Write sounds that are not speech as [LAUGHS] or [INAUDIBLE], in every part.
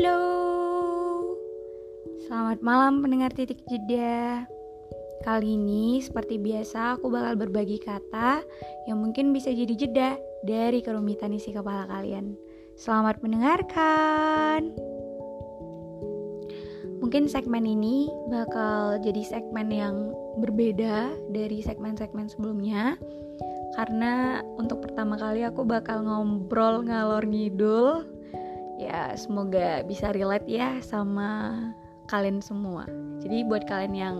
Halo, selamat malam pendengar titik jeda. Kali ini, seperti biasa, aku bakal berbagi kata yang mungkin bisa jadi jeda dari kerumitan isi kepala kalian. Selamat mendengarkan. Mungkin segmen ini bakal jadi segmen yang berbeda dari segmen-segmen sebelumnya karena untuk pertama kali aku bakal ngobrol ngalor ngidul ya semoga bisa relate ya sama kalian semua. Jadi buat kalian yang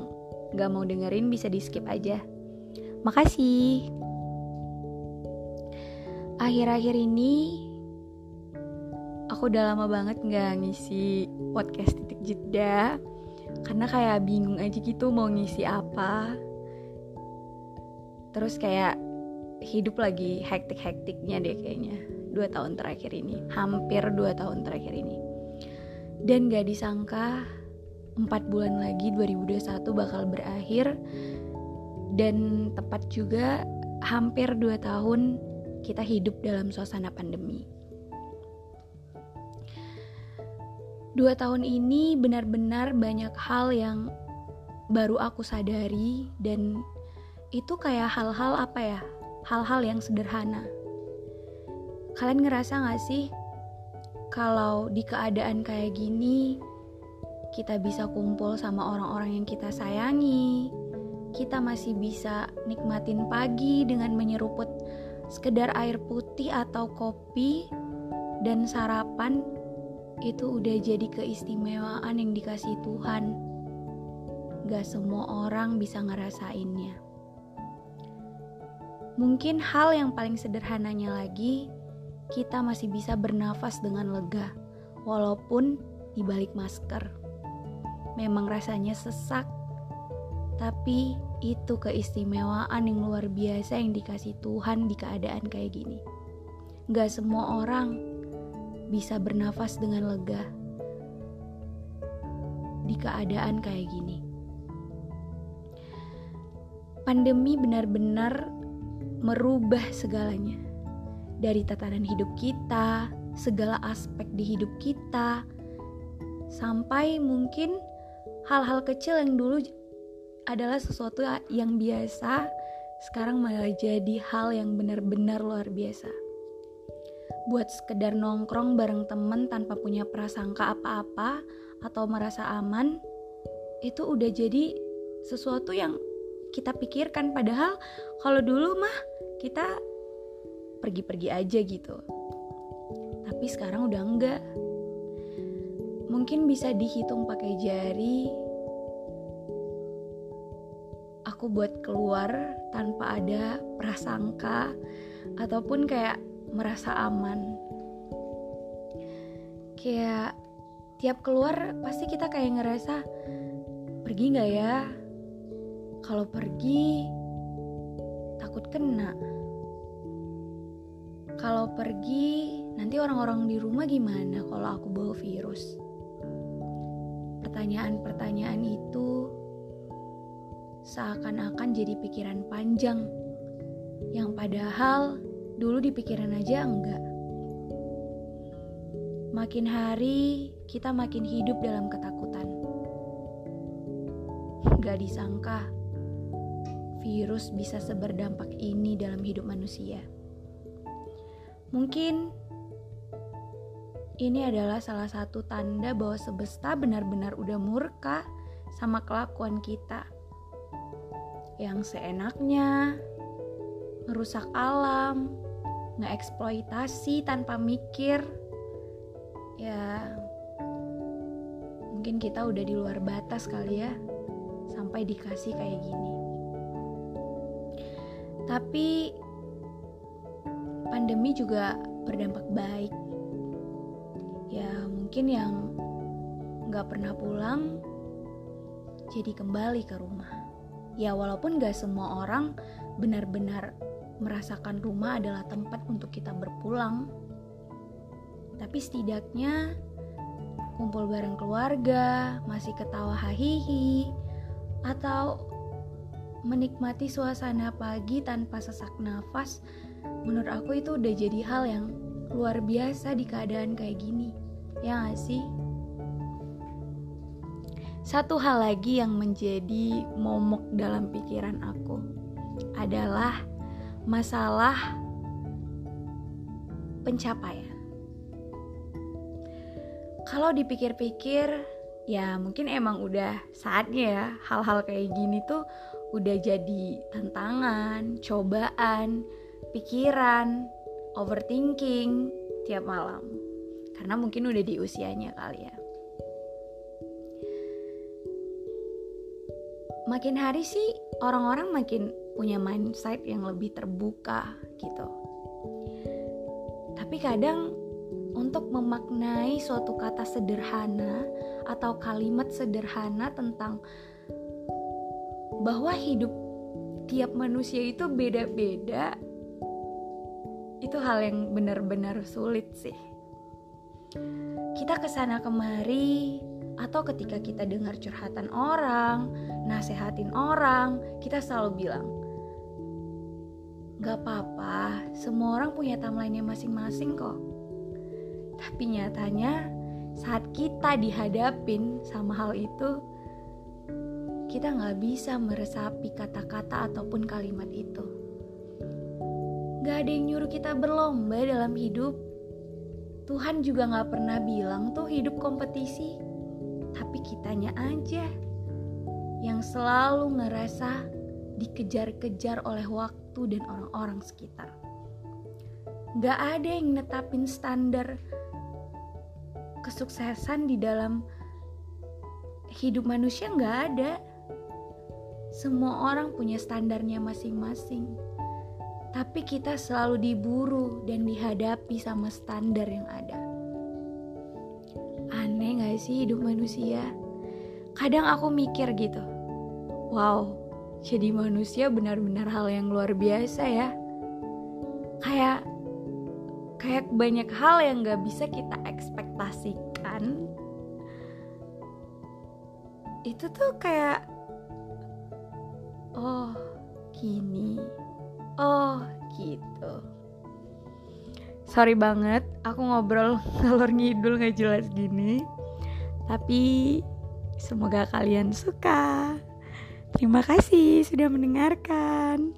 gak mau dengerin bisa di skip aja. Makasih. Akhir-akhir ini aku udah lama banget gak ngisi podcast titik jeda. Karena kayak bingung aja gitu mau ngisi apa. Terus kayak hidup lagi hektik-hektiknya deh kayaknya dua tahun terakhir ini. Hampir dua tahun terakhir ini. Dan gak disangka empat bulan lagi 2021 bakal berakhir. Dan tepat juga hampir dua tahun kita hidup dalam suasana pandemi. Dua tahun ini benar-benar banyak hal yang baru aku sadari dan itu kayak hal-hal apa ya? Hal-hal yang sederhana Kalian ngerasa gak sih kalau di keadaan kayak gini kita bisa kumpul sama orang-orang yang kita sayangi, kita masih bisa nikmatin pagi dengan menyeruput sekedar air putih atau kopi dan sarapan itu udah jadi keistimewaan yang dikasih Tuhan. Gak semua orang bisa ngerasainnya. Mungkin hal yang paling sederhananya lagi kita masih bisa bernafas dengan lega, walaupun di balik masker. Memang rasanya sesak, tapi itu keistimewaan yang luar biasa yang dikasih Tuhan di keadaan kayak gini. Gak semua orang bisa bernafas dengan lega di keadaan kayak gini. Pandemi benar-benar merubah segalanya dari tatanan hidup kita, segala aspek di hidup kita, sampai mungkin hal-hal kecil yang dulu adalah sesuatu yang biasa, sekarang malah jadi hal yang benar-benar luar biasa. Buat sekedar nongkrong bareng temen tanpa punya prasangka apa-apa atau merasa aman, itu udah jadi sesuatu yang kita pikirkan padahal kalau dulu mah kita pergi-pergi aja gitu. Tapi sekarang udah enggak. Mungkin bisa dihitung pakai jari. Aku buat keluar tanpa ada prasangka ataupun kayak merasa aman. Kayak tiap keluar pasti kita kayak ngerasa pergi nggak ya? Kalau pergi takut kena kalau pergi, nanti orang-orang di rumah gimana kalau aku bawa virus? Pertanyaan-pertanyaan itu seakan-akan jadi pikiran panjang yang padahal dulu di pikiran aja enggak. Makin hari kita makin hidup dalam ketakutan. Gak disangka virus bisa seberdampak ini dalam hidup manusia. Mungkin ini adalah salah satu tanda bahwa semesta benar-benar udah murka sama kelakuan kita. Yang seenaknya merusak alam, ngeeksploitasi tanpa mikir. Ya, mungkin kita udah di luar batas kali ya, sampai dikasih kayak gini. Tapi pandemi juga berdampak baik. Ya mungkin yang nggak pernah pulang jadi kembali ke rumah. Ya walaupun gak semua orang benar-benar merasakan rumah adalah tempat untuk kita berpulang. Tapi setidaknya kumpul bareng keluarga, masih ketawa hahihi, atau menikmati suasana pagi tanpa sesak nafas menurut aku itu udah jadi hal yang luar biasa di keadaan kayak gini ya gak sih Satu hal lagi yang menjadi momok dalam pikiran aku adalah masalah pencapaian. Kalau dipikir-pikir, ya mungkin emang udah saatnya ya hal-hal kayak gini tuh udah jadi tantangan, cobaan, pikiran, overthinking tiap malam. Karena mungkin udah di usianya kali ya. Makin hari sih orang-orang makin punya mindset yang lebih terbuka gitu. Tapi kadang untuk memaknai suatu kata sederhana atau kalimat sederhana tentang bahwa hidup tiap manusia itu beda-beda itu hal yang benar-benar sulit sih kita ke sana kemari atau ketika kita dengar curhatan orang nasehatin orang kita selalu bilang gak apa-apa semua orang punya timeline masing-masing kok tapi nyatanya saat kita dihadapin sama hal itu kita nggak bisa meresapi kata-kata ataupun kalimat itu. Gak ada yang nyuruh kita berlomba dalam hidup. Tuhan juga gak pernah bilang tuh hidup kompetisi. Tapi kitanya aja yang selalu ngerasa dikejar-kejar oleh waktu dan orang-orang sekitar. Gak ada yang netapin standar kesuksesan di dalam hidup manusia gak ada semua orang punya standarnya masing-masing. Tapi kita selalu diburu dan dihadapi sama standar yang ada. Aneh gak sih hidup manusia? Kadang aku mikir gitu. Wow, jadi manusia benar-benar hal yang luar biasa ya. Kayak kayak banyak hal yang gak bisa kita ekspektasikan. Itu tuh kayak oh gini oh gitu. Sorry banget aku ngobrol [LAUGHS] ngalor ngidul nggak jelas gini. Tapi semoga kalian suka. Terima kasih sudah mendengarkan